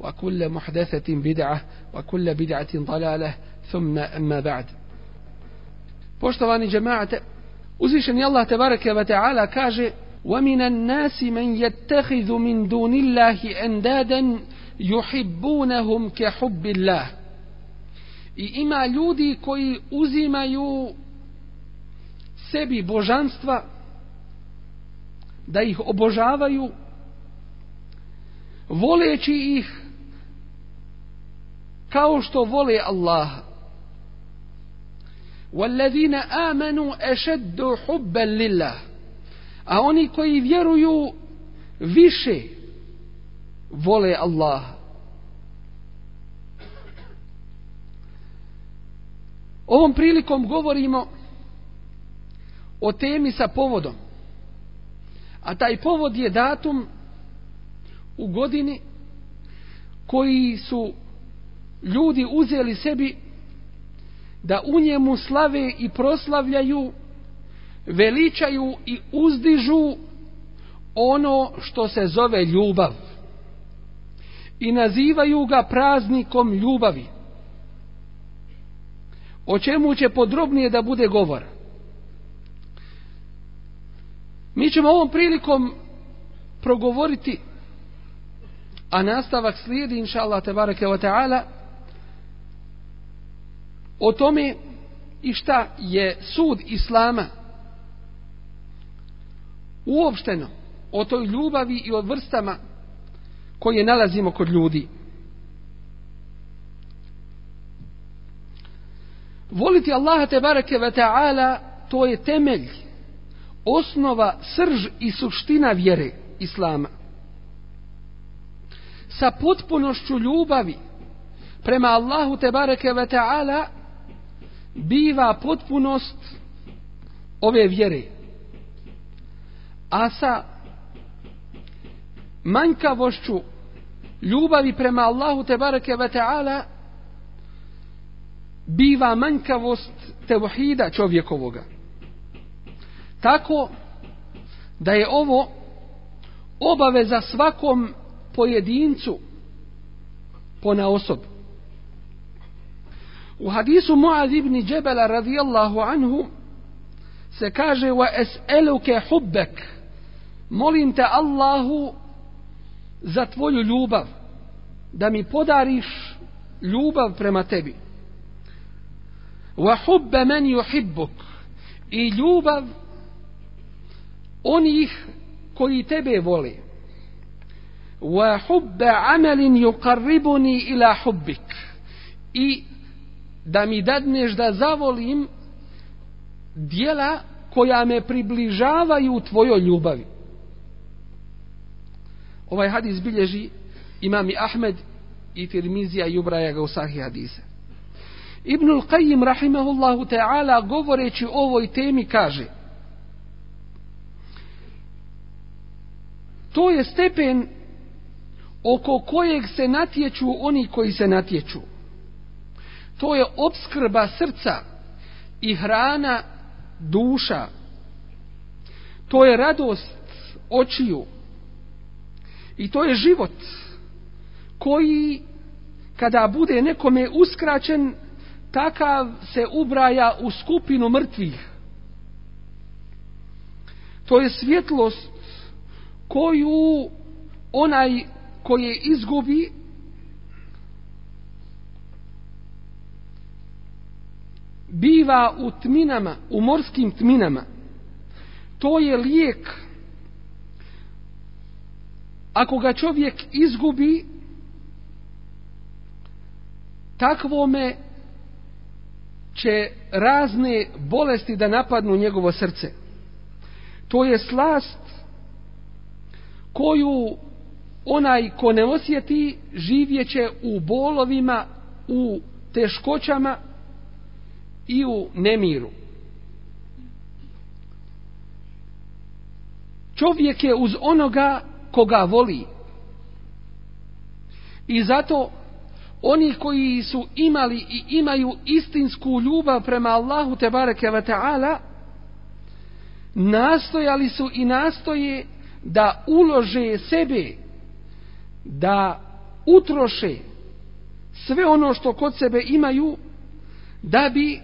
وكل محدثة بدعة وكل بدعة ضلالة ثم أما بعد Poštovani džemaate, uzvišeni Allah tebareke ve ta'ala kaže وَمِنَ النَّاسِ مَنْ يَتَّخِذُ مِنْ دُونِ اللَّهِ أَنْدَادًا يُحِبُّونَهُمْ كَحُبِّ اللَّهِ I ima ljudi koji uzimaju sebi božanstva da ih obožavaju voleći ih kao što vole Allaha والذين آمنوا أشد حبا لله a oni koji vjeruju više vole Allah ovom prilikom govorimo o temi sa povodom a taj povod je datum u godini koji su ljudi uzeli sebi da u njemu slave i proslavljaju, veličaju i uzdižu ono što se zove ljubav. I nazivaju ga praznikom ljubavi. O čemu će podrobnije da bude govor? Mi ćemo ovom prilikom progovoriti, a nastavak slijedi, inša Allah, tebareke wa ta'ala, o tome i šta je sud Islama uopšteno o toj ljubavi i o vrstama koje nalazimo kod ljudi. Voliti Allaha te bareke ve ta'ala to je temelj, osnova, srž i suština vjere Islama. Sa potpunošću ljubavi prema Allahu te bareke ve ta'ala biva potpunost ove vjere. A sa manjkavošću ljubavi prema Allahu te bareke ve ta'ala biva manjkavost tevhida čovjekovoga. Tako da je ovo obaveza svakom pojedincu pona osobu. U hadisu Muaz ibn Džebela radijallahu anhu se kaže wa es'eluke hubbek. Molim te Allahu za tvoju ljubav da mi podariš ljubav prema tebi. Wa hubbe men yuhibbuk. I ljubav onih koji tebe vole. Wa hubbe amelin yuqarribuni ila hubbik. I da mi dadneš da zavolim dijela koja me približavaju tvojoj ljubavi. Ovaj hadis bilježi imami Ahmed i Tirmizija i ubraja ga u sahih hadise. Ibnul Qayyim rahimahullahu ta'ala govoreći o ovoj temi kaže To je stepen oko kojeg se natječu oni koji se natječu to je obskrba srca i hrana duša. To je radost očiju. I to je život koji kada bude nekome uskraćen, takav se ubraja u skupinu mrtvih. To je svjetlost koju onaj koje izgubi biva u tminama, u morskim tminama. To je lijek. Ako ga čovjek izgubi, takvome će razne bolesti da napadnu njegovo srce. To je slast koju onaj ko ne osjeti živjeće u bolovima, u teškoćama i u nemiru. Čovjek je uz onoga koga voli. I zato oni koji su imali i imaju istinsku ljubav prema Allahu te bareke ve taala nastojali su i nastoje da ulože sebe da utroše sve ono što kod sebe imaju da bi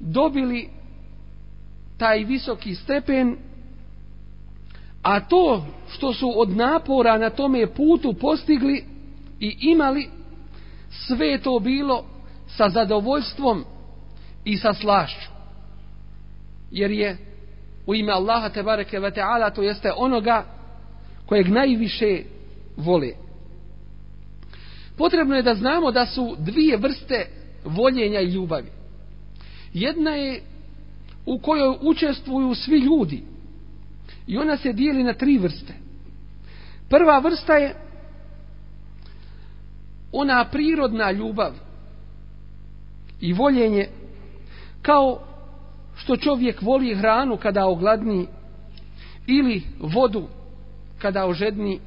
dobili taj visoki stepen a to što su od napora na tome putu postigli i imali sve to bilo sa zadovoljstvom i sa slašću. Jer je u ime Allaha te bareke ve taala to jeste onoga kojeg najviše vole. Potrebno je da znamo da su dvije vrste voljenja i ljubavi. Jedna je u kojoj učestvuju svi ljudi. I ona se dijeli na tri vrste. Prva vrsta je ona prirodna ljubav i voljenje kao što čovjek voli hranu kada ogladni ili vodu kada ožedni.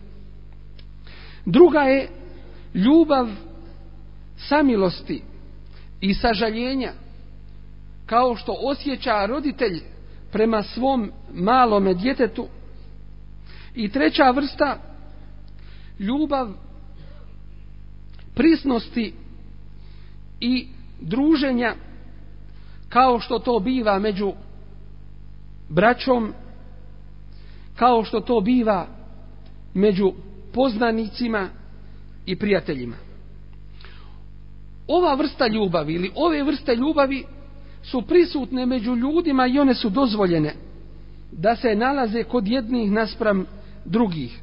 Druga je ljubav samilosti i sažaljenja kao što osjeća roditelj prema svom malome djetetu. I treća vrsta ljubav prisnosti i druženja kao što to biva među braćom, kao što to biva među poznanicima i prijateljima. Ova vrsta ljubavi ili ove vrste ljubavi su prisutne među ljudima i one su dozvoljene da se nalaze kod jednih naspram drugih.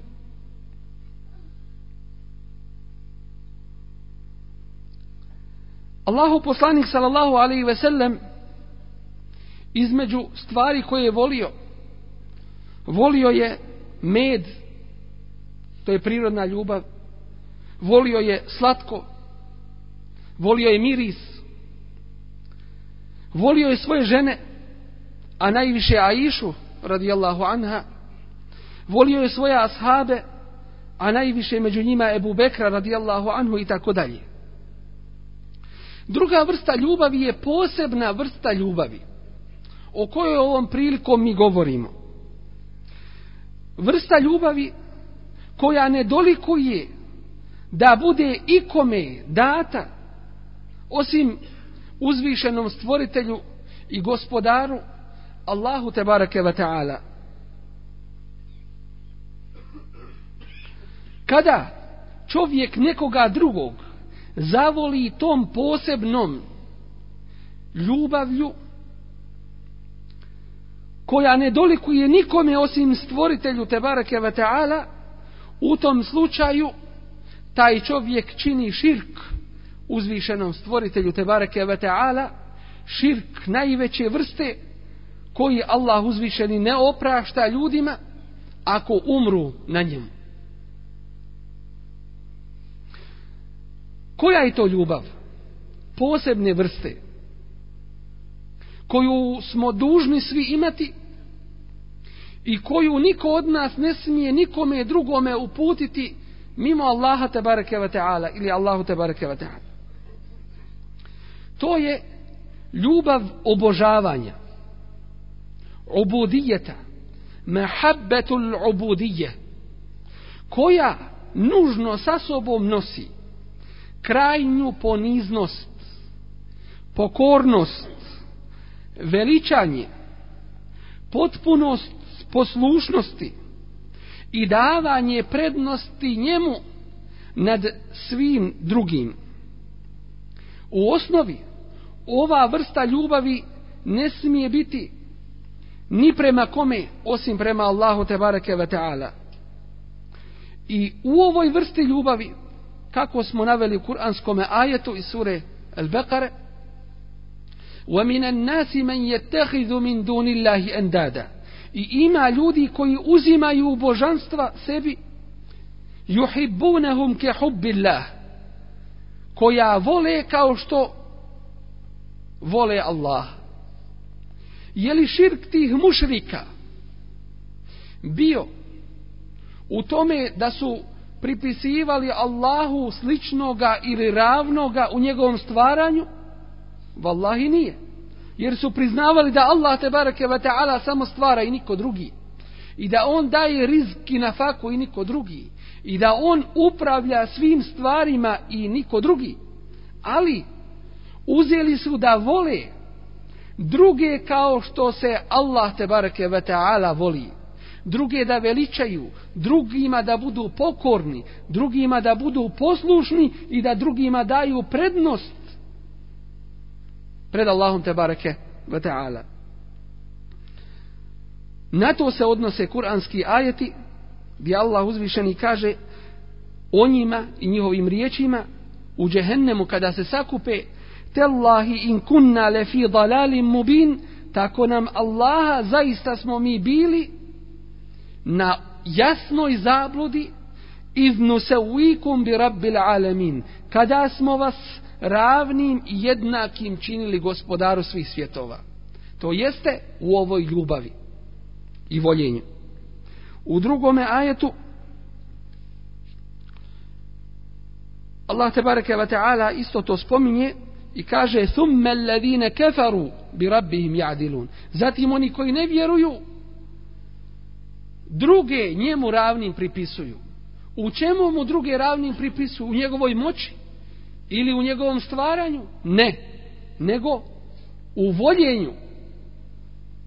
Allahu poslanik sallallahu alaihi ve sellem između stvari koje je volio volio je med to je prirodna ljubav volio je slatko volio je miris volio je svoje žene a najviše Aishu radijallahu anha volio je svoje ashabe a najviše među njima Ebu Bekra radijallahu anhu i tako dalje Druga vrsta ljubavi je posebna vrsta ljubavi o kojoj ovom prilikom mi govorimo. Vrsta ljubavi koja ne dolikuje da bude ikome data osim uzvišenom stvoritelju i gospodaru Allahu te ve ta'ala. Kada čovjek nekoga drugog zavoli tom posebnom ljubavlju koja ne dolikuje nikome osim stvoritelju Tebareke ve Teala u tom slučaju taj čovjek čini širk uzvišenom stvoritelju Tebareke ve Teala širk najveće vrste koji Allah uzvišeni ne oprašta ljudima ako umru na njemu Koja je to ljubav? Posebne vrste. Koju smo dužni svi imati i koju niko od nas ne smije nikome drugome uputiti mimo Allaha tabaraka wa ta'ala ili Allahu tabaraka wa ta'ala. To je ljubav obožavanja. Ubudijeta. Mahabbetul ubudije. Koja nužno sa sobom nosi krajnju poniznost, pokornost, veličanje, potpunost poslušnosti i davanje prednosti njemu nad svim drugim. U osnovi, ova vrsta ljubavi ne smije biti ni prema kome osim prema Allahu te bareke ve taala i u ovoj vrsti ljubavi kako smo naveli u kuranskom ajetu iz sure Al-Baqara وَمِنَ النَّاسِ مَنْ يَتَّخِذُ مِنْ دُونِ اللَّهِ أَنْدَادًا I ima ljudi koji uzimaju božanstva sebi yuhibbunahum ke hubbillah koja vole kao što vole Allah je li širk tih mušrika bio u tome da su pripisivali Allahu sličnoga ili ravnoga u njegovom stvaranju Wallahi nije. Jer su priznavali da Allah te barake wa ta'ala samo stvara i niko drugi. I da on daje rizki na faku i niko drugi. I da on upravlja svim stvarima i niko drugi. Ali uzeli su da vole druge kao što se Allah te bareke ve ta'ala voli. Druge da veličaju, drugima da budu pokorni, drugima da budu poslušni i da drugima daju prednost pred Allahom te bareke ve taala. Na to se odnose kuranski ajeti gdje Allah uzvišeni kaže o njima i njihovim riječima u džehennemu kada se sakupe Tellahi in kunna le fi dalalim mubin tako nam Allaha zaista smo mi bili na jasnoj zabludi iznu se uikum bi rabbil alamin kada smo vas ravnim i jednakim činili gospodaru svih svjetova. To jeste u ovoj ljubavi i voljenju. U drugome ajetu Allah tebareke ve taala isto to spominje i kaže thumma alladhina kafaru bi rabbihim ya'dilun. Zatim oni koji ne vjeruju druge njemu ravnim pripisuju. U čemu mu druge ravnim pripisuju? U njegovoj moći? ili u njegovom stvaranju? Ne. Nego u voljenju.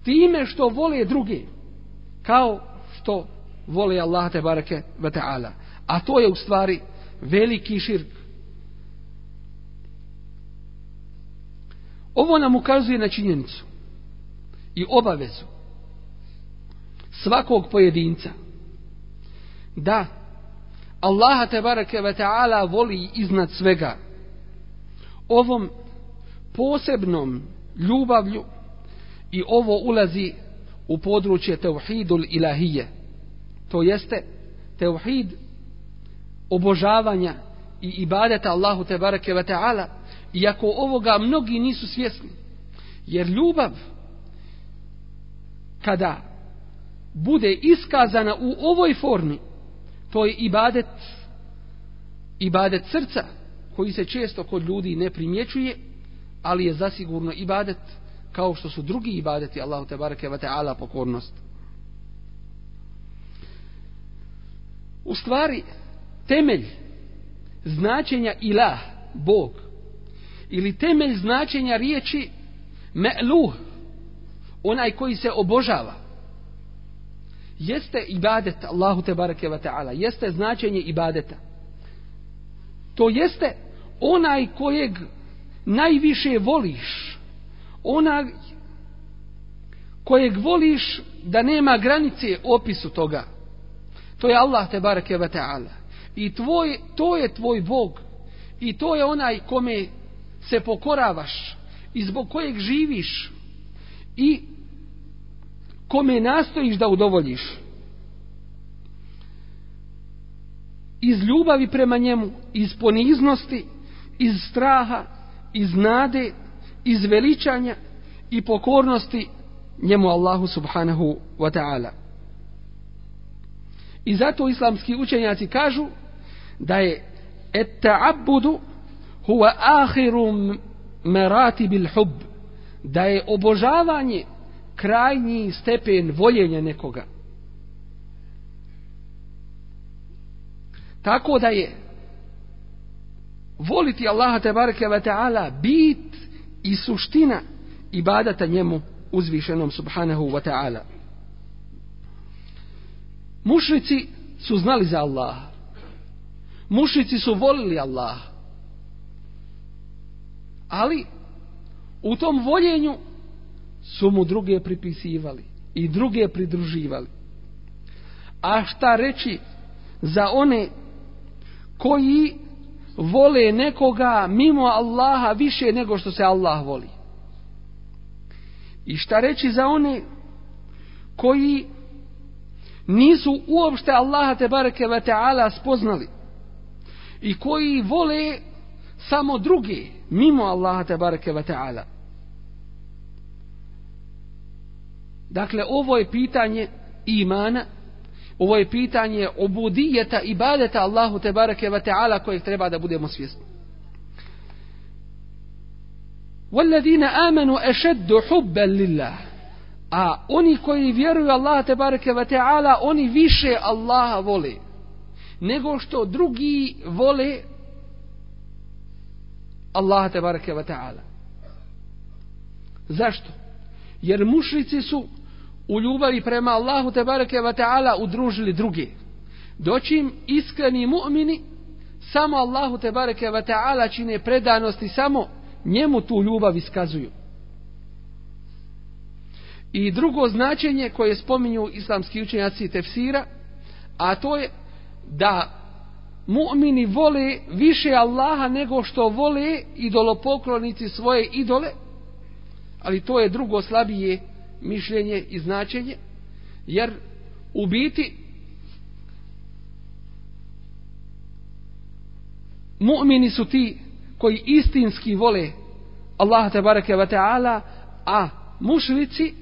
Time što vole druge. Kao što vole Allah te bareke ve taala. A to je u stvari veliki širk. Ovo nam ukazuje na činjenicu i obavezu svakog pojedinca da Allaha te bareke ve taala voli iznad svega ovom posebnom ljubavlju i ovo ulazi u područje tevhidul ilahije. To jeste tevhid obožavanja i ibadeta Allahu te bareke ve taala iako ovoga mnogi nisu svjesni jer ljubav kada bude iskazana u ovoj formi to je ibadet ibadet srca koji se često kod ljudi ne primjećuje, ali je zasigurno ibadet kao što su drugi ibadeti Allahu te bareke ve taala pokornost. U stvari temelj značenja ilah, Bog, ili temelj značenja riječi me'luh, onaj koji se obožava, jeste ibadet Allahu te bareke ve taala, jeste značenje ibadeta. To jeste onaj kojeg najviše voliš. Onaj kojeg voliš da nema granice opisu toga. To je Allah te bareke ve taala. I tvoj to je tvoj Bog. I to je onaj kome se pokoravaš i zbog kojeg živiš i kome nastojiš da udovoljiš. iz ljubavi prema njemu, iz poniznosti, iz straha, iz nade, iz veličanja i pokornosti njemu Allahu subhanahu wa ta'ala. I zato islamski učenjaci kažu da je et ta'abudu huwa ahiru merati bil hub da je obožavanje krajnji stepen voljenja nekoga. Tako da je voliti Allaha te bareke ve taala bit i suština ibadata njemu uzvišenom subhanahu wa ta'ala. Mušrici su znali za Allaha. Mušrici su volili Allaha. Ali u tom voljenju su mu druge pripisivali i druge pridruživali. A šta reći za one koji vole nekoga mimo Allaha više nego što se Allah voli? I šta reći za one koji nisu uopšte Allaha te bareke ve taala spoznali i koji vole samo druge mimo Allaha te bareke ve taala Dakle, ovo je pitanje imana, ovo je pitanje obudijeta i badeta Allahu te bareke ve taala kojeg treba da budemo svjesni. والذين آمنوا أشد حبا لله a oni koji vjeruju Allah te bareke ve taala oni više Allaha vole nego što drugi vole Allaha te barake ve taala. Zašto? Jer mušrici su u ljubavi prema Allahu te bareke ve taala udružili druge. Doćim iskreni mu'mini samo Allahu te bareke ve taala čine predanosti samo njemu tu ljubav iskazuju. I drugo značenje koje spominju islamski učenjaci tefsira, a to je da mu'mini vole više Allaha nego što vole idolopoklonici svoje idole, ali to je drugo slabije mišljenje i značenje, jer u biti mu'mini su ti koji istinski vole Allaha tabaraka wa ta'ala, a mušrici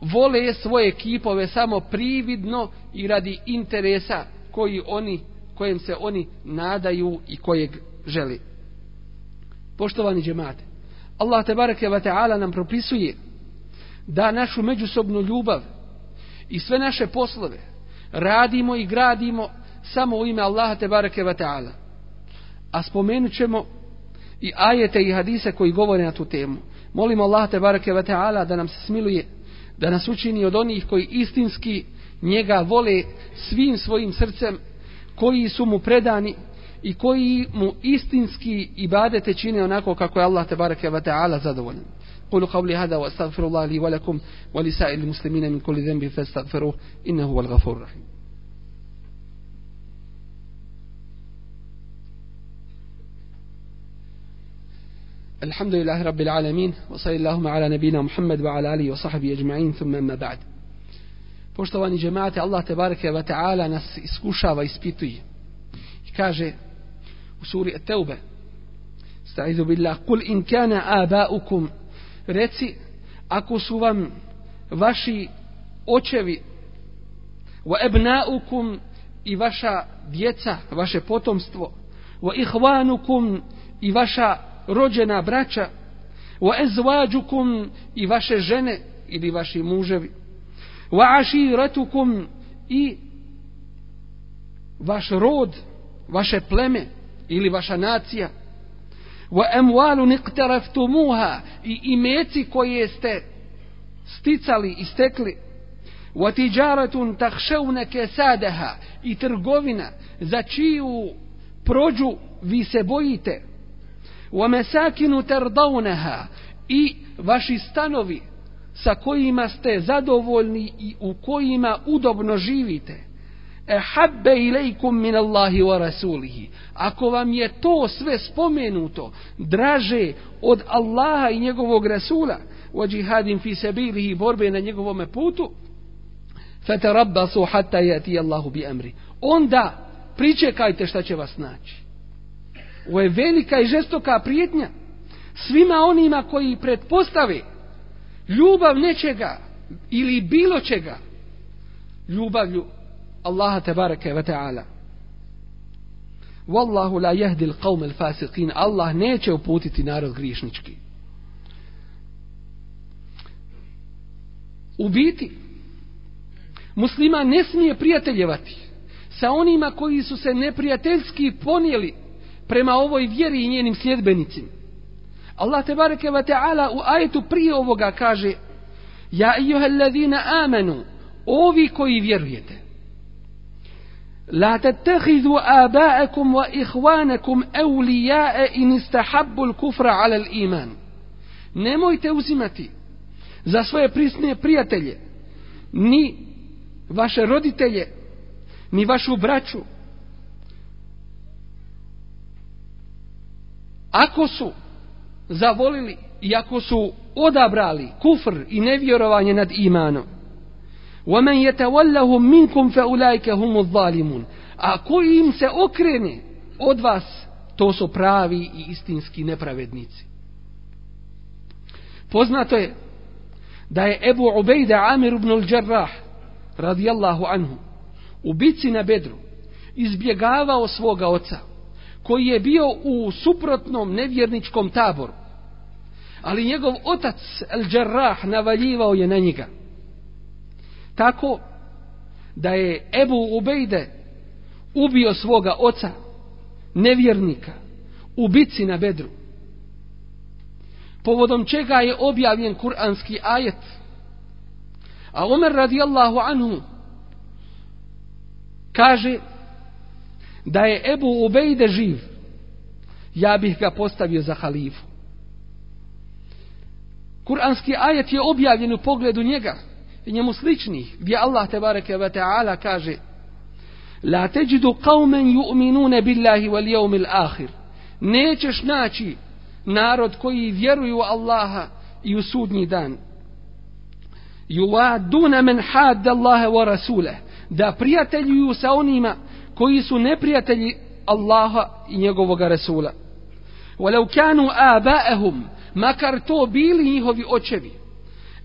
vole svoje kipove samo prividno i radi interesa koji oni, kojem se oni nadaju i kojeg želi. Poštovani džemate, Allah te bareke ve taala nam propisuje da našu međusobnu ljubav i sve naše poslove radimo i gradimo samo u ime Allaha te bareke ve taala. A spomenućemo i ajete i hadise koji govore na tu temu. Molimo Allaha te bareke ve taala da nam se smiluje da nas učini od onih koji istinski njega vole svim svojim srcem, koji su mu predani i koji mu istinski ibadete čine onako kako je Allah tebareke ve taala zadovoljan. قولوا قولي هذا واستغفر الله لي ولكم ولسائر المسلمين من كل ذنب فاستغفروه انه هو الغفور الرحيم الحمد لله رب العالمين وصلى اللهم على نبينا محمد وعلى آله وصحبه أجمعين ثم أما بعد Poštovani džemate, Allah te bareke ve taala nas iskušava, ispituje. I kaže u suri At-Taube: "Sta'izu billah, kul in kana aba'ukum" Reci, ako su vam vaši očevi wa ebnaukum i vaša djeca, vaše potomstvo, wa ihvanukum i vaša rođena braća wa ezvađukum i vaše žene ili vaši muževi wa ashiratukum i vaš rod, vaše pleme ili vaša nacija. Wa amwalun iqtaraftumuha i imeci koje ste sticali i stekli. Wa tijaratun takhshawna kasadaha i trgovina za čiju prođu vi se bojite. Wa masakin tardawnaha i vaši stanovi sa kojima ste zadovoljni i u kojima udobno živite. E habbe ilaikum min Allahi wa rasulihi. Ako vam je to sve spomenuto draže od Allaha i njegovog rasula wa jihadin fi sabilihi borbe na njegovom putu fatarabbasu hatta yati Allahu bi amri. Onda pričekajte šta će vas naći. Ovo je velika i žestoka prijetnja svima onima koji pretpostave ljubav nečega ili bilo čega ljubavlju Allaha tebareke ve ta'ala. Wallahu la yahdi al-qawm al-fasiqin. Allah neće uputiti narod griješnički. U biti muslima ne smije prijateljevati sa onima koji su se neprijateljski ponijeli prema ovoj vjeri i njenim sljedbenicima. Allah te bareke ve taala u ajetu prije ovoga kaže: Ja ejuhellazina amanu, ovi koji vjerujete. La tattakhidhu aba'akum wa ikhwanakum awliya'a in istahabbu al-kufra 'ala al-iman. nemojte uzimati za svoje prisne prijatelje ni vaše roditelje ni vašu braću ako su zavolili i ako su odabrali kufr i nevjerovanje nad imanom وَمَنْ يَتَوَلَّهُمْ مِنْكُمْ فَأُولَيْكَ هُمُ الظَّالِمُونَ A koji im se okrene od vas, to su pravi i istinski nepravednici. Poznato je da je Ebu Ubejde Amir ibn al-Jarrah radijallahu anhu u bici na Bedru izbjegavao svoga oca koji je bio u suprotnom nevjerničkom taboru. Ali njegov otac Al-đarrah navaljivao je na njega. Tako da je Ebu Ubejde ubio svoga oca nevjernika u bici na Bedru. Povodom čega je objavljen kuranski ajet. A Omer radijallahu anhu kaže da je Ebu Ubejde živ, ja bih ga postavio za halifu. Kur'anski ajet je objavljen u pogledu njega i njemu sličnih, gdje Allah tebareke ve ta'ala kaže La teđidu qauman ju'minune billahi wal yawmil ahir. Nećeš naći narod koji vjeruju Allaha i u sudnji dan. Yuwaduna men hadda Allaha wa rasule. Da prijateljuju sa onima koji su neprijatelji Allaha i njegovog Rasula. Walau kanu aba'ahum, makar to bili njihovi očevi,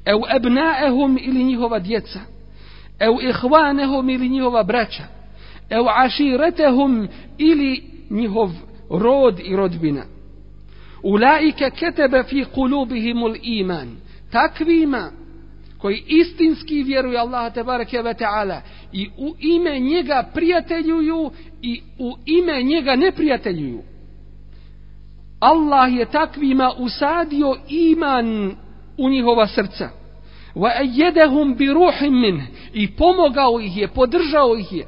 eu abna'ahum ili njihova djeca, eu ihwanahum ili njihova braća, eu aširetahum ili njihov rod i rodbina. Ulaike ketebe fi kulubihimul iman. Takvima koji istinski vjeruju Allah te bareke ve taala i u ime njega prijateljuju i u ime njega neprijateljuju Allah je takvima usadio iman u njihova srca. Wa ayyadahum bi ruhin min i pomogao ih je podržao ih je.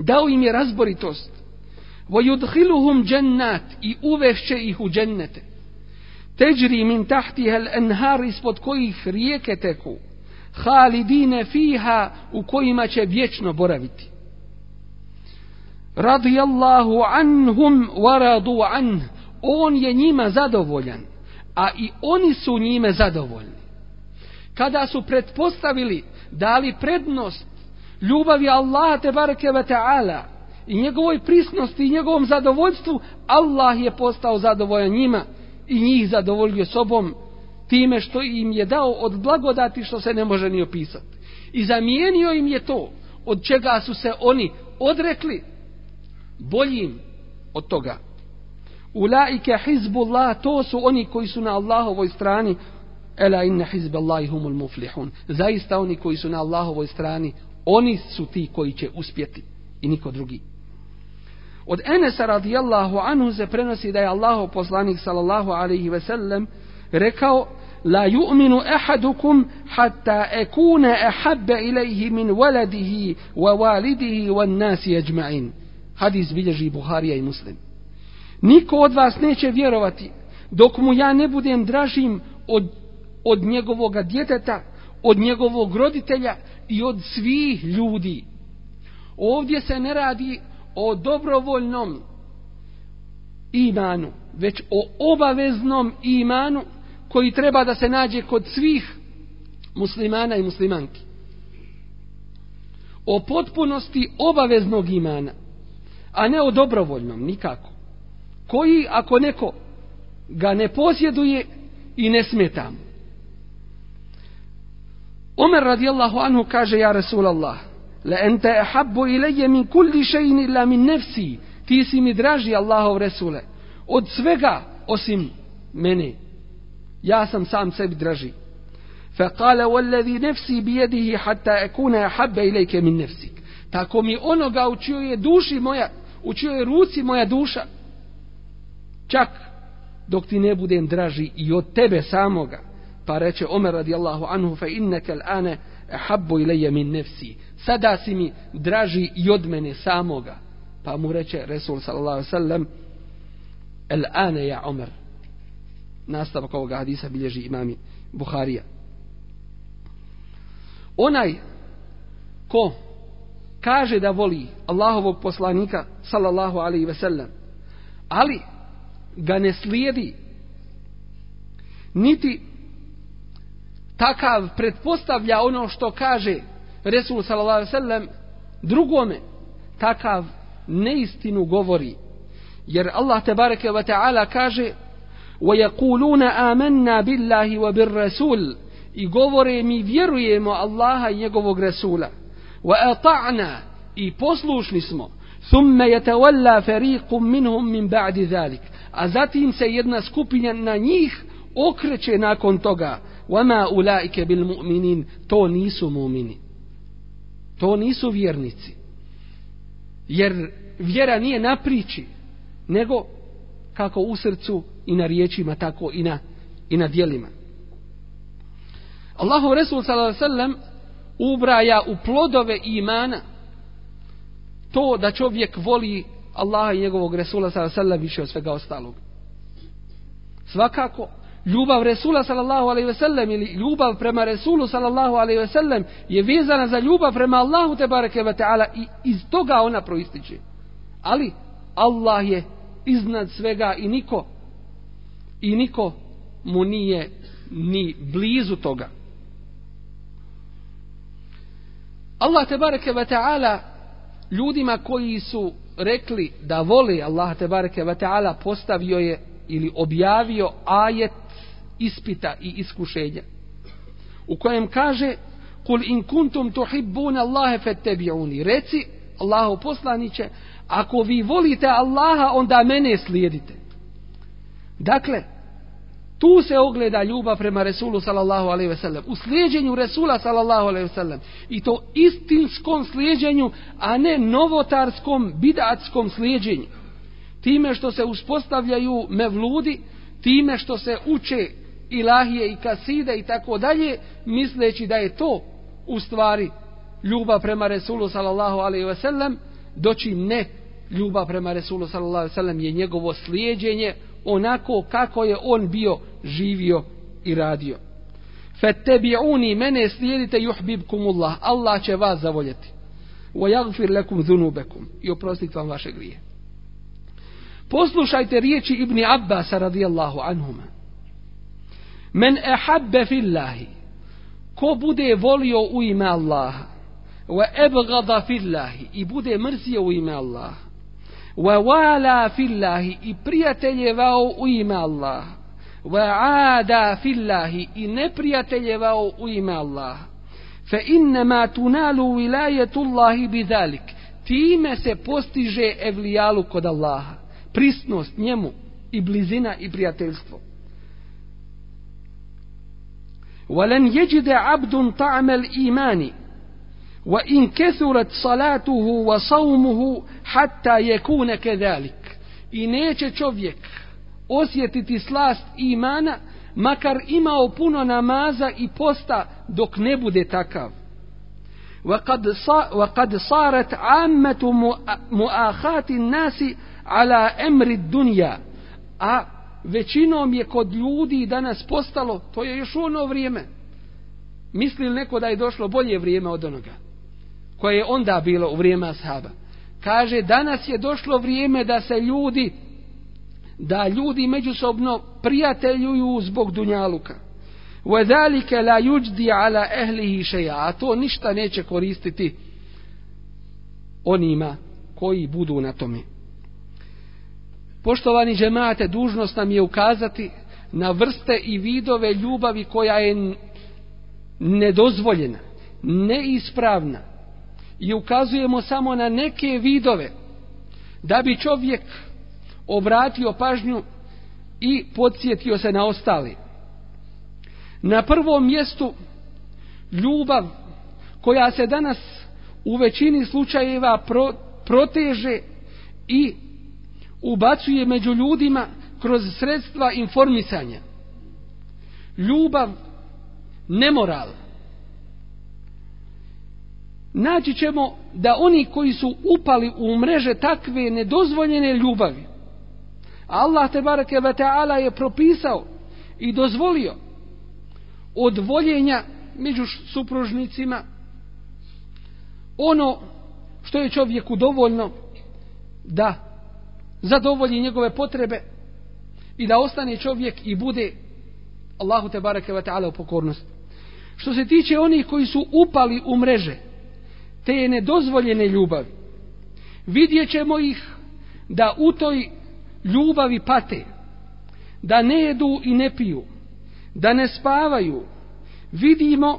Dao im je razboritost. Wa yudkhiluhum jannat i uvešće ih u džennete teđri min tahtiha al-anhar ispod kojih rijeke teku. Halidine fiha u kojima će vječno boraviti. Radijallahu anhum waradu an on je njima zadovoljan a i oni su njime zadovoljni. Kada su pretpostavili dali prednost ljubavi Allaha te bareke ve taala i njegovoj prisnosti i njegovom zadovoljstvu, Allah je postao zadovoljan njima i njih zadovoljio sobom time što im je dao od blagodati što se ne može ni opisati. I zamijenio im je to od čega su se oni odrekli boljim od toga. Ulaike hizbullah, to su oni koji su na Allahovoj strani. Ela inna hizballahi humul muflihun. Zaista oni koji su na Allahovoj strani, oni su ti koji će uspjeti i niko drugi. Od Enesa radijallahu anhu se prenosi da je Allahu poslanik sallallahu alaihi ve sellem rekao La yu'minu ahadukum hatta ekuna ahabba ilaihi min waladihi wa walidihi wa nasi ajma'in. Hadis bilježi Buharija i Muslim. Niko od vas neće vjerovati dok mu ja ne budem dražim od, od njegovog djeteta, od njegovog roditelja i od svih ljudi. Ovdje se ne radi o dobrovoljnom imanu, već o obaveznom imanu koji treba da se nađe kod svih muslimana i muslimanki. O potpunosti obaveznog imana, a ne o dobrovoljnom, nikako. Koji, ako neko ga ne posjeduje i ne smeta mu. Omer radijallahu anhu kaže, ja Rasulallah, la ente ahabbu ilaje min kulli še'in illa min nefsi. Ti si mi draži Allahov Resule od svega osim mene. Ja sam sam sebi draži. Fa kale wallazi nefsi bijedihi hatta ekune ahabba ilajke min nefsik. Tako mi onoga u čijoj je duši moja u čijoj je ruci moja duša. Čak dok ti ne budem draži i od tebe samoga. Pa reče Omer radijallahu anhu fa inneke l'ane ahabbu ilaje min nefsi tada si mi draži i od mene samoga. Pa mu reče Resul sallallahu sallam, el ane ja Omer. nastavak ovoga hadisa bilježi imami Buharija. Onaj ko kaže da voli Allahovog poslanika sallallahu alaihi ve sellem ali ga ne slijedi niti takav pretpostavlja ono što kaže Resul sallallahu alaihi ve sellem drugome takav neistinu govori jer Allah te bareke ve taala kaže وَيَقُولُونَ آمَنَّا بِاللَّهِ وَبِالرَّسُولِ i govore mi vjerujemo Allaha i njegovog Resula وَأَطَعْنَا i poslušni smo ثُمَّ يَتَوَلَّا فَرِيقٌ مِنْهُمْ مِنْ بَعْدِ ذَلِكَ a zatim se jedna skupina na njih okreće nakon toga وَمَا أُولَٰئِكَ بِالْمُؤْمِنِينَ to nisu mu'mini to nisu vjernici jer vjera nije na priči nego kako u srcu i na riječima tako i na, i na dijelima Allahu Resul sallam ubraja u plodove imana to da čovjek voli Allaha i njegovog Resula sallam više od svega ostalog. Svakako, ljubav Resula sallallahu alaihi ve sellem ili ljubav prema Resulu sallallahu alaihi ve sellem je vezana za ljubav prema Allahu te bareke ve ta'ala i iz toga ona proističe. Ali Allah je iznad svega i niko i niko mu nije ni blizu toga. Allah te bareke ve taala ljudima koji su rekli da vole Allah te bareke ve taala postavio je ili objavio ajet ispita i iskušenja u kojem kaže kul in kuntum tuhibbun Allaha fattabi'uni. Reci Allahu poslanice ako vi volite Allaha onda mene slijedite. Dakle tu se ogleda ljubav prema Resulu sallallahu alejhi ve sellem. U slijedeњу Resula sallallahu alejhi ve sellem. I to istinskom slijedeњу a ne novotarskom bidatskom slijedeњу time što se uspostavljaju mevludi time što se uče ilahije i kaside i tako dalje, misleći da je to u stvari ljubav prema Resulu sallallahu alejhi ve sellem, doći ne ljubav prema Resulu sallallahu alejhi ve sellem je njegovo slijedeње onako kako je on bio živio i radio. Fattabi'uni mene slijedite yuhibbukumullah. Allah će vas zavoljeti. Wa yaghfir lakum dhunubakum. I oprostiti vam vaše grije. Poslušajte riječi Ibn Abbas radijallahu anhuma. Men ehabbe fillahi. Ko bude volio u ime Allaha. Wa ebgada fillahi. I bude mrzio u ime Allaha wa wala fillahi i prijateljevao u ime Allaha. wa ada fillahi i neprijateljevao u ime Allaha. fa innama tunalu vilajetullahi Allahi bidhalik time se postiže evlijalu kod Allaha prisnost njemu i blizina i prijateljstvo ولن يجد عبد طعم الإيمان وإن كثرت صلاته وصومه حتى يكون كذلك i neće čovjek osjetiti slast imana makar imao puno namaza i posta dok ne bude takav وقد وقد صارت عامة مؤاخات الناس على أمر الدنيا a većinom je kod ljudi danas postalo to je još ono vrijeme misli neko da je došlo bolje vrijeme od onoga koje je onda bilo u vrijeme ashaba. Kaže, danas je došlo vrijeme da se ljudi, da ljudi međusobno prijateljuju zbog dunjaluka. وَذَلِكَ لَا يُجْدِي عَلَى أَهْلِهِ شَيَا A to ništa neće koristiti onima koji budu na tome. Poštovani džemate, dužnost nam je ukazati na vrste i vidove ljubavi koja je nedozvoljena, neispravna, i ukazujemo samo na neke vidove da bi čovjek obratio pažnju i podsjetio se na ostali. Na prvom mjestu ljubav koja se danas u većini slučajeva pro, proteže i ubacuje među ljudima kroz sredstva informisanja. Ljubav nemoral. naći ćemo da oni koji su upali u mreže takve nedozvoljene ljubavi, Allah te barake ve ta'ala je propisao i dozvolio od voljenja među supružnicima ono što je čovjeku dovoljno da zadovolji njegove potrebe i da ostane čovjek i bude Allahu te bareke ve taala u pokornost. Što se tiče onih koji su upali u mreže te nedozvoljene ljubavi, vidjet ćemo ih da u toj ljubavi pate, da ne jedu i ne piju, da ne spavaju, vidimo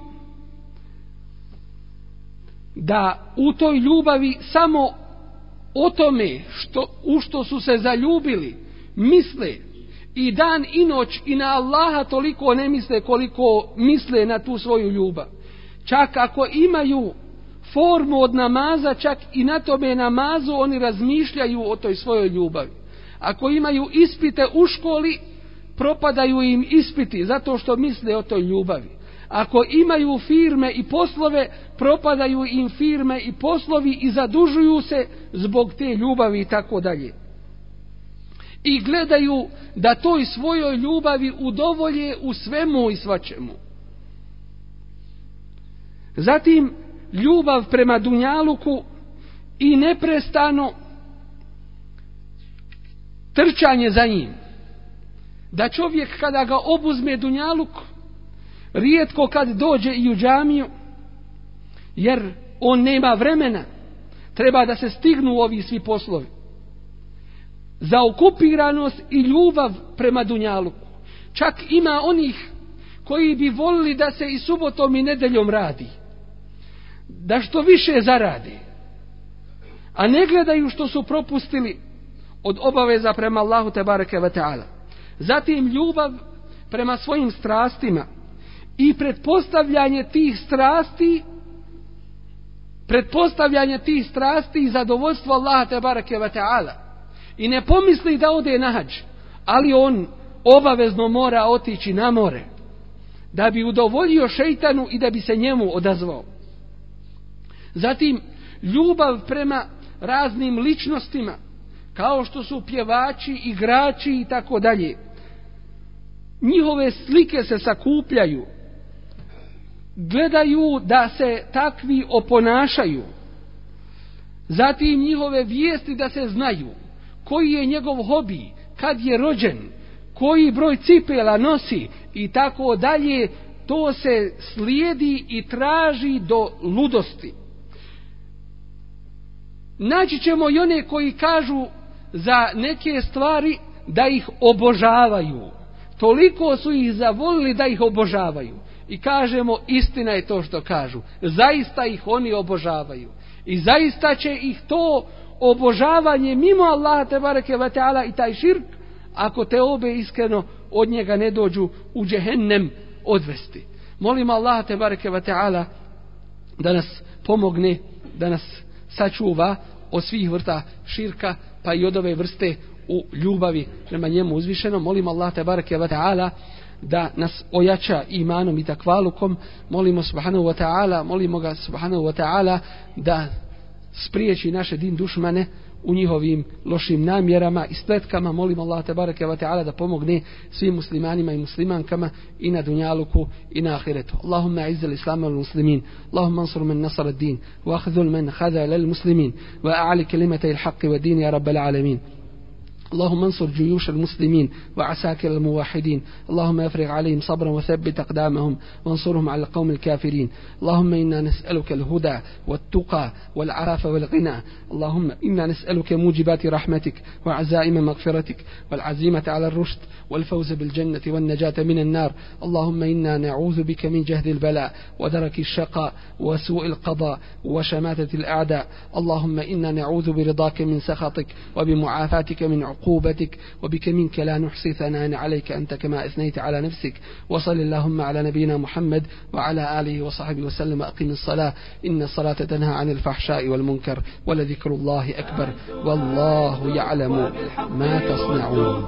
da u toj ljubavi samo o tome što, u što su se zaljubili misle i dan i noć i na Allaha toliko ne misle koliko misle na tu svoju ljubav. Čak ako imaju formu od namaza, čak i na tome namazu oni razmišljaju o toj svojoj ljubavi. Ako imaju ispite u školi, propadaju im ispiti zato što misle o toj ljubavi. Ako imaju firme i poslove, propadaju im firme i poslovi i zadužuju se zbog te ljubavi i tako dalje. I gledaju da toj svojoj ljubavi udovolje u svemu i svačemu. Zatim, ljubav prema Dunjaluku i neprestano trčanje za njim. Da čovjek kada ga obuzme Dunjaluk, rijetko kad dođe i u džamiju, jer on nema vremena, treba da se stignu ovi svi poslovi. Za okupiranost i ljubav prema Dunjaluku. Čak ima onih koji bi volili da se i subotom i nedeljom radi. Da što više zarade. A ne gledaju što su propustili od obaveza prema Allahu te bareke ve taala. Zatim ljubav prema svojim strastima i pretpostavljanje tih strasti pretpostavljanje tih strasti i zadovoljstvo Allaha te bareke ve taala. I ne pomisli da ode na hađ ali on obavezno mora otići na more da bi udovoljio šeitanu i da bi se njemu odazvao. Zatim ljubav prema raznim ličnostima kao što su pjevači, igrači i tako dalje. Njihove slike se sakupljaju, gledaju da se takvi oponašaju, zatim njihove vijesti da se znaju, koji je njegov hobi, kad je rođen, koji broj cipela nosi i tako dalje, to se slijedi i traži do ludosti. Naći ćemo i one koji kažu za neke stvari da ih obožavaju. Toliko su ih zavolili da ih obožavaju. I kažemo, istina je to što kažu. Zaista ih oni obožavaju. I zaista će ih to obožavanje mimo Allaha te bareke ve taala i taj širk ako te obe iskreno od njega ne dođu u džehennem odvesti. Molim Allaha te bareke ve taala da nas pomogne, da nas sačuva od svih vrta širka, pa i od ove vrste u ljubavi prema njemu uzvišeno. Molim Allah te bareke ve taala da nas ojača imanom i takvalukom. Molimo subhanahu wa ta'ala, molimo ga subhanahu wa ta'ala da spriječi naše din dušmane u njihovim lošim namjerama i spletkama. Molimo Allah te bareke ve taala da pomogne svim muslimanima i muslimankama i na dunjaluku i na ahiretu. Allahumma izz al wal muslimin. Allahumma ansur men nasar ad-din wa akhdhul man khadhala lal-muslimin. wa a'ali kelimata il-haqqi wa din ya rabbal alamin. اللهم انصر جيوش المسلمين وعساكر الموحدين. اللهم افرغ عليهم صبرا وثبت أقدامهم وانصرهم على القوم الكافرين. اللهم إنا نسألك الهدى والتقى والعراف والغنى. اللهم إنا نسألك موجبات رحمتك وعزائم مغفرتك والعزيمة على الرشد والفوز بالجنة والنجاة من النار. اللهم إنا نعوذ بك من جهد البلاء ودرك الشقاء وسوء القضاء وشماتة الأعداء. اللهم إنا نعوذ برضاك من سخطك وبمعافاتك من عقوبتك. عقوبتك وبك منك لا نحصي ثناء عليك أنت كما أثنيت على نفسك. وصل اللهم على نبينا محمد وعلى آله وصحبه وسلم أقم الصلاة. إن الصلاة تنهى عن الفحشاء والمنكر ولذكر الله أكبر. والله يعلم ما تصنعون.